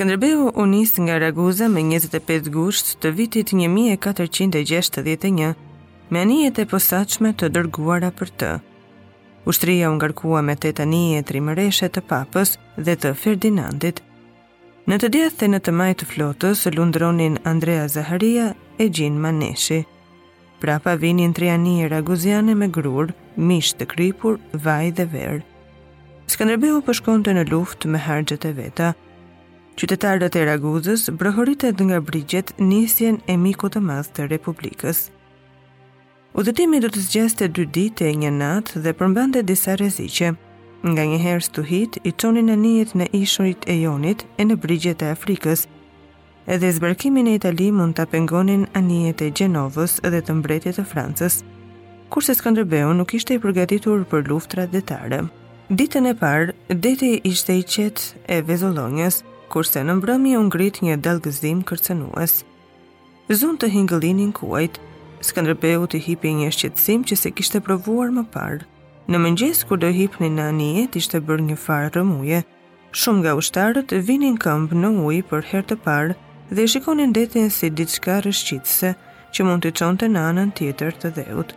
Skënderbeu u nis nga Raguza më 25 gusht të vitit 1461, me anijet e posaçme të dërguara për të. Ushtria u ngarkua me tetë anije trimëreshe të papës dhe të Ferdinandit. Në të djathtë dhe në të majtë të flotës lundronin Andrea Zaharia e Gjin Maneshi. Prapa vinin tri anije raguziane me grurë, mish të kripur, vaj dhe verë. Skënderbeu po shkonte në luftë me harxhet e veta. Qytetarët e Raguzës brohoritën nga brigjet nisjen e mikut të madh të Republikës. Udhëtimi do të zgjaste dy ditë e një natë dhe përmbante disa rreziqe. Nganjëherë stuhitë i çonin anijet në ishujt e Jonit e në brigjet e Afrikës. Edhe zbarkimin në Itali mund ta pengonin anijet e Gjenovës dhe të mbretit të Francës. Kurse Skënderbeu nuk ishte i përgatitur për luftërat detare. Ditën e parë, deti ishte i qetë e vezullonjës, kurse në mbrëmje u ngrit një dallgëzim kërcënues. Zunë të hingëllinin kuajt. Skënderbeut i hipi një shqetësim që s'e kishte provuar më parë. Në mëngjes kur do hipnin në anije, ishte bërë një farë rrëmuje. Shumë nga ushtarët vinin këmbë në ujë për herë të parë dhe shikonin detin si diçka rrëshqitëse që mund t'i çonte në anën tjetër të dheut.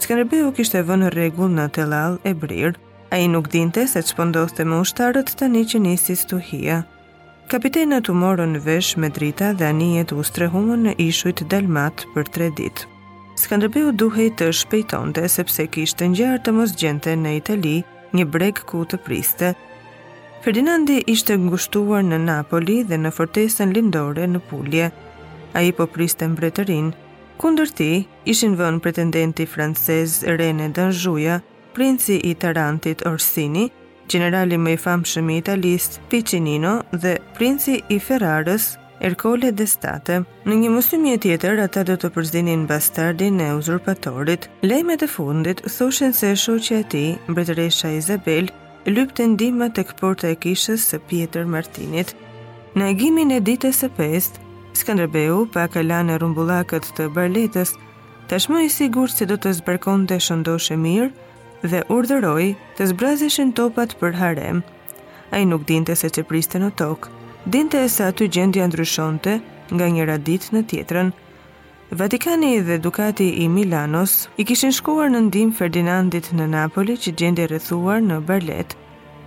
Skënderbeu kishte vënë rregull me tellall e brirë. Ai nuk dinte se ç'po ndodhte me ushtarët tani që nisi stuhia. Kapitenët u morën vesh me drita dhe anijet u strehuan në ishujt dalmatë për tri ditë. Skënderbeu duhej të shpejtonte sepse kishte gjasë të mos gjente në Itali një breg ku të zbriste. Ferdinandi ishte ngushtuar në Napoli dhe në fortesën lindore në Pulje. Ai po humbiste mbretërinë. Kundër tij, ishin vënë pretendenti francez Rene d'Anzhuja, princi i Tarantit Orsini, Gjenerali më i famshëm i Italisë, Piccinino dhe princi i Ferrarës, Ercole d'Este. Në një mësymje tjetër, ata do ta përzinin bastardin e uzurpatorit. Lajmet e fundit thoshin se shoqja e tij, mbretëresha Izabel, lypte ndihma te porta e kishës së Pjetër Martinit. Në agimin e ditës së pestë, Skënderbeu pa kalanë e rrumbullakët të Barletës. Tashmë i sigurt se do të zbarkonte shëndoshë e mirë, dhe urdhëroi të zbrazeshin topat për hare. Ai nuk dinte se ç'e priste në tokë, dinte se aty gjendja ndryshonte nga njëra ditë në tjetrën. Vatikani dhe Dukati i Milanos i kishin shkuar në ndihmë Ferdinandit në Napoli që gjendej i rrethuar në Barletë.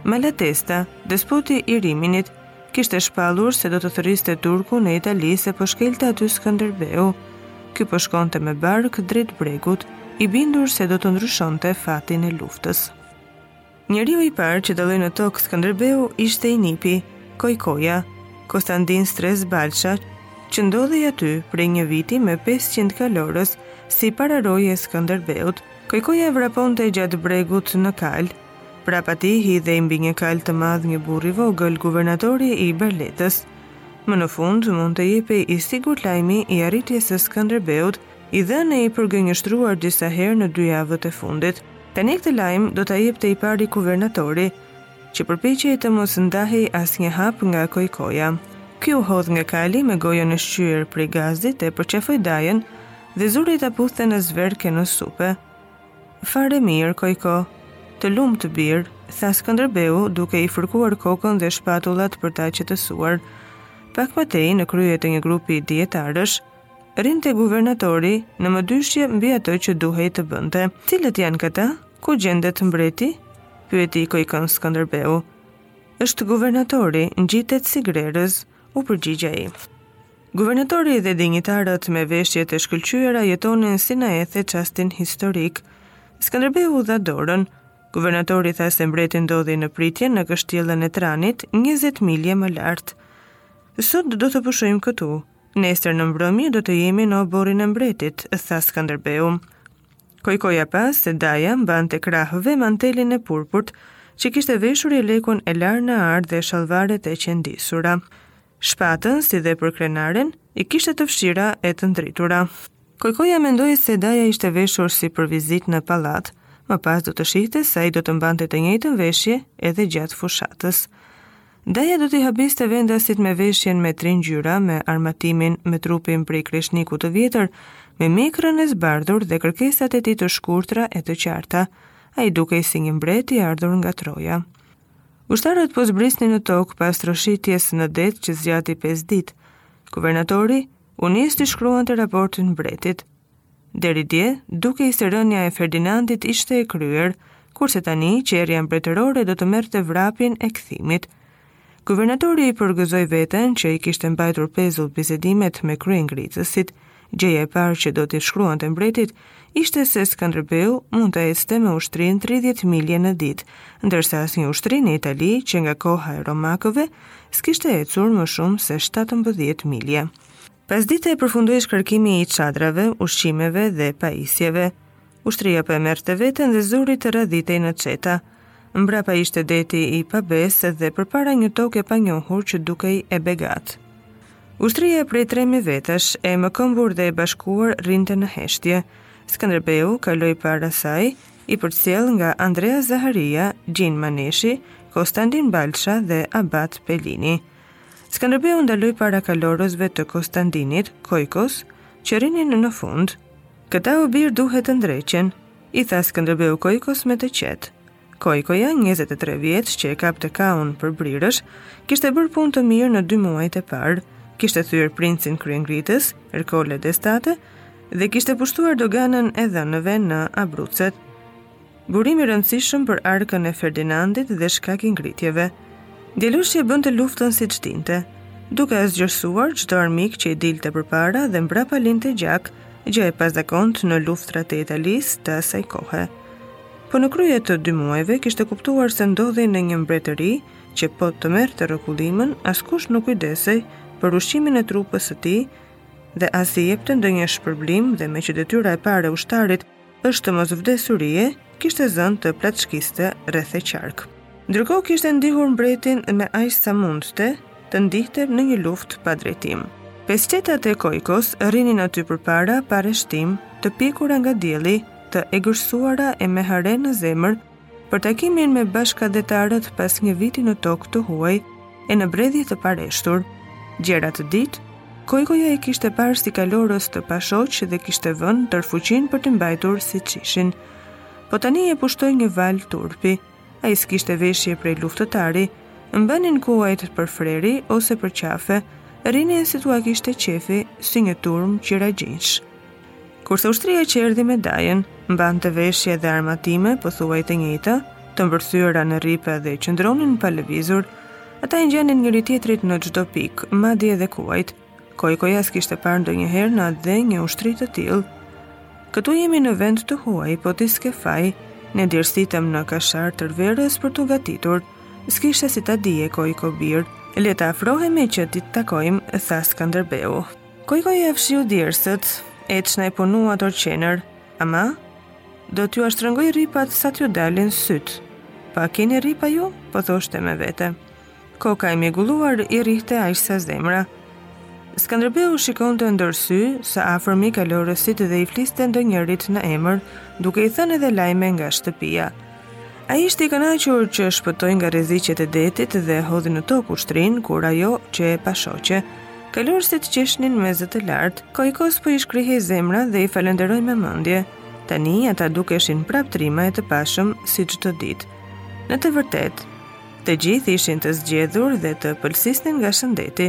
Malatesta, despoti i Riminit, Kishte shpallur se do të thërriste turkun në Itali se po shkelte aty Skënderbeu. Ky po shkonte me barkë drejt bregut, i bindur se do të ndryshonte fatin e luftës. Njeriu i parë që dalloi në tokë Skënderbeu ishte i nipi, Kojkoja, Kostandin Stres Balsha, që ndodhej aty prej një viti me 500 kalorës si pararojë e Skënderbeut. Kojkoja e vraponte gjatë bregut në kalë, Prapa tij hidhej mbi një kalë të madh një burrë i vogël, guvernatori i Barletës. Më në fund mund të jepej i sigurt lajmi i arritjes së Skënderbeut, i dhënë e i përgënjeshtruar disa herë në dy javët e fundit. Tani këtë lajm do ta jepte i pari guvernatori, që përpiqej të mos ndahej asnjë hap nga Kojkoja. Ky u hodh nga kali me gojën e shqyer prej gazit e përqafoi dajën dhe zuri ta puthte në zverk e në supe. Fare mirë, Kojko. Të lumtë, bir, tha Skënderbeu, duke i fërkuar kokën dhe shpatullat për ta qetësuar. Pak më tej, në krye të një grupi dinjitarësh, rrinte guvernatori në mëdyshje mbi atë që duhej të bënte. Cilët janë këta? Ku gjendet mbreti? pyeti Kojkon Skënderbeu. Është guvernatori, ngjitet si grerëz. u përgjigj ai. Guvernatori dhe dinjitarët me veshjet e shkëlqyera jetonin si në ethe çastin historik. Skënderbeu u dha dorën. Guvernatori tha se mbreti ndodhej në pritje në kështjellën e Tranit, 20 milje më lart. Sot do të pushojmë këtu. Nesër në mbrëmje do të jemi në oborrin e mbretit, tha Skënderbeu. Kojkoja pa se daja mbante krahëve mantelin e purpurt që kishte veshur jelekun e larë në ar dhe shallvaret e qëndisura. Shpatën, si dhe përkrenaren, i kishte të fshira e të ndritura. Kojkoja mendoi se daja ishte veshur si për vizitë në pallat, më pas do të shihte se ai do të mbante të njëjtën veshje edhe gjatë fushatës. Daja do t'i habiste vendasit me veshjen me tri ngjyra, me armatimin, me trupin prej kreshniku të vjetër, me mjekrën e zbardhur dhe kërkesat e tij të shkurtra e të qarta. Ai dukej si një mbret i ardhur nga Troja. Ushtarët po zbrisnin në tokë pas troshitjes në det që zgjati 5 ditë. Guvernatori u nis t'i shkruante raportin mbretit. Deri dje, dukej se rënia e Ferdinandit ishte e kryer, kurse tani qerrja mbretërore do të merrte vrapin e kthimit. Guvernatori e përgëzoi veten që i kishte mbajtur pezull bisedimet me kryengritësit. Gjëja e parë që do t'i shkruante mbretit ishte se Skënderbeu mund të ecte me ushtrinë 30 milje në ditë, ndërsa asnjë ushtri në Itali që nga koha e romakëve s'kishte ecur më shumë se 17 milje. Pasdite përfundoi shkarkimi i çadrave, ushqimeve dhe pajisjeve. Ushtria po e merrte veten dhe zuri të radhitej në çeta. Mbrapa ishte deti i pabesë dhe përpara një tokë e panjohur që dukej e begatë. Ushtria prej 3000 vetash, e mëkëmbur dhe e bashkuar rrinte në heshtje. Skënderbeu kaloi para saj, i përcjellë nga Andrea Zaharia, Gjin Maneshi, Kostandin Balsha dhe Abat Pelini. Skënderbeu ndaloi para kalorësve të Kostandinit, Kojkos, që rrinin në fund. Këta o birë duhet të ndreqen, i tha Skënderbeu Kojkos me të qetë. Kojkoja, 23 vjeç që e kapte kaun për brirësh, kishte bërë punë të mirë në dy muajt e parë, kishte thyer princin kryengritës, Erkole Destate, dhe kishte pushtuar doganën e dhenve në Abrucet. Burim i rëndësishëm për arkën e Ferdinandit dhe shkak i ngritjeve. Djaloshi e bënte luftën siç dinte, duke asgjësuar çdo armik që i dilte përpara dhe mbrapa linte gjak, gjë e pazakontë në luftrat e Italisë të asaj kohe. Po në krye të dy muajve kishte kuptuar se ndodhej në një mbretëri që po të merrte rrokullimën, askush nuk kujdesej për ushqimin e trupës së tij dhe as i jepte ndonjë shpërblim dhe meqë detyra e parë e ushtarit është të mos vdesë urie, kishte zënë të plaçkiste rreth e qark. Ndërkohë kishte ndihur mbretin me aq sa mundte të ndihte në një luftë pa drejtim. Pesë çetat e Kojkos rrinin aty përpara pa rreshtim, të pjekura nga dielli, të egërsuara e me hare në zemër, për takimin me bashkatdhetarët pas një viti në tokë të huaj e në bredhje të pareshtur. Gjer atë ditë, Kojkoja i kishte parë si kalorës të pashoq dhe kishte vënë tërë fuqinë për t'i mbajtur siç ishin. Po tani e pushtoi një valë turpi, ai s'kishte veshje prej luftëtari, mbanin kuajt për freri ose për qafe, rrinin si t'ua kishte qejfi si një turmë qiraxhinjsh. Kurse ushtria që erdhi me dajën, mbante veshje dhe armatime pothuaj të njëjta, të mbërthyra në rripa dhe qëndronin pa lëvizur, ata i ngjanin njëri-tjetrit në çdo pikë, madje edhe kuajt. Kojkoja s'kishte parë ndonjëherë në atdhe një ushtri të tilë. Këtu jemi në vend të huaj, po ti s'ke faj, ne dirsëm në Kashar tërë verës për t'u gatitur, s'kishe si ta dije Kojko birë, le të afrohemi që t'i takojmë, tha Skënderbeu. Kojkoja fshiu djersët, e ç'na e punuat, or qenër, ama do t'jua shtrëngoj rripat sa t'ju dalin sytë. Pa keni rripa ju? po thoshte me vete. Koka e mjegulluar i rrihte aq sa zemra. Skënderbeu shikonte ndër sy së afërmi kalorësit dhe i fliste ndonjërit në emër, duke i thënë edhe lajme nga shtëpia. Ai ishte i kënaqur që shpëtoi nga rreziqet e detit dhe hodhi në tokë ushtrinë kurajo qe e pashoqe. Kalorësit qeshnin me zë të lartë. Kojkos po i shkrihej zemra dhe i falenderoi me mendje. Tani ata dukeshin prap trima e të pashëm si çdo ditë. Në të vërtetë, të gjithë ishin të zgjedhur dhe të pëlsisnin nga shëndeti.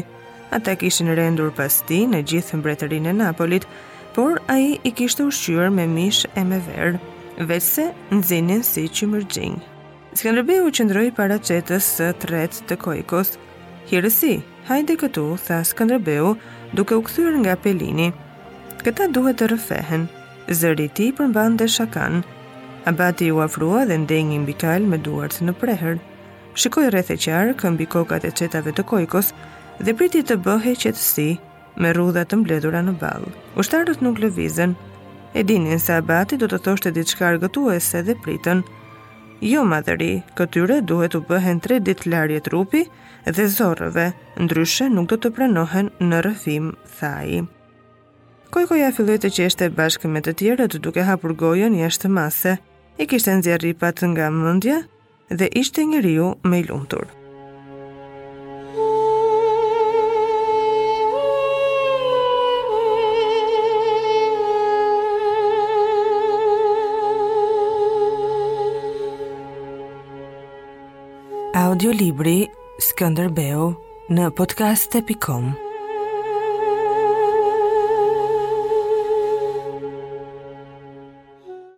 Ata kishin rendur pas tij në gjithë mbretërinë e Napolit, por ai i kishte ushqyer me mish e me verë, veçse nxinin si qymyrxhinj. Skënderbeu qëndroi para çetës së tretë të Kojkos. Hirësi, hajde këtu, tha Skënderbeu, duke u kthyer nga Pelini. Këta duhet të rrëfehen, zëri i tij përmbante shakanë. Abati u afrua dhe ndenji mbi kalë me duart në prehër. Shikoi rreth e qark, mbi kokat e çetave të Kojkos dhe priti të bëhej qetësi me rrudha të mbledhura në ballë. Ushtarët nuk lëvizën. E dinin se abati do të thoshte diçka argëtuese dhe pritën. Jo madhëri, këtyre duhet t'u bëhen tre ditë larje trupi dhe zorrëve, ndryshe nuk do të pranohen në rrëfim, tha ai. Kojkoja filloi të qeshte bashkë me të tjerët duke hapur gojën jashtë mase. I kishte nxjerrë rripat nga mendja, Dhe ishte njeriu më i lumtur. Audiolibri Skënderbeu në podcast.com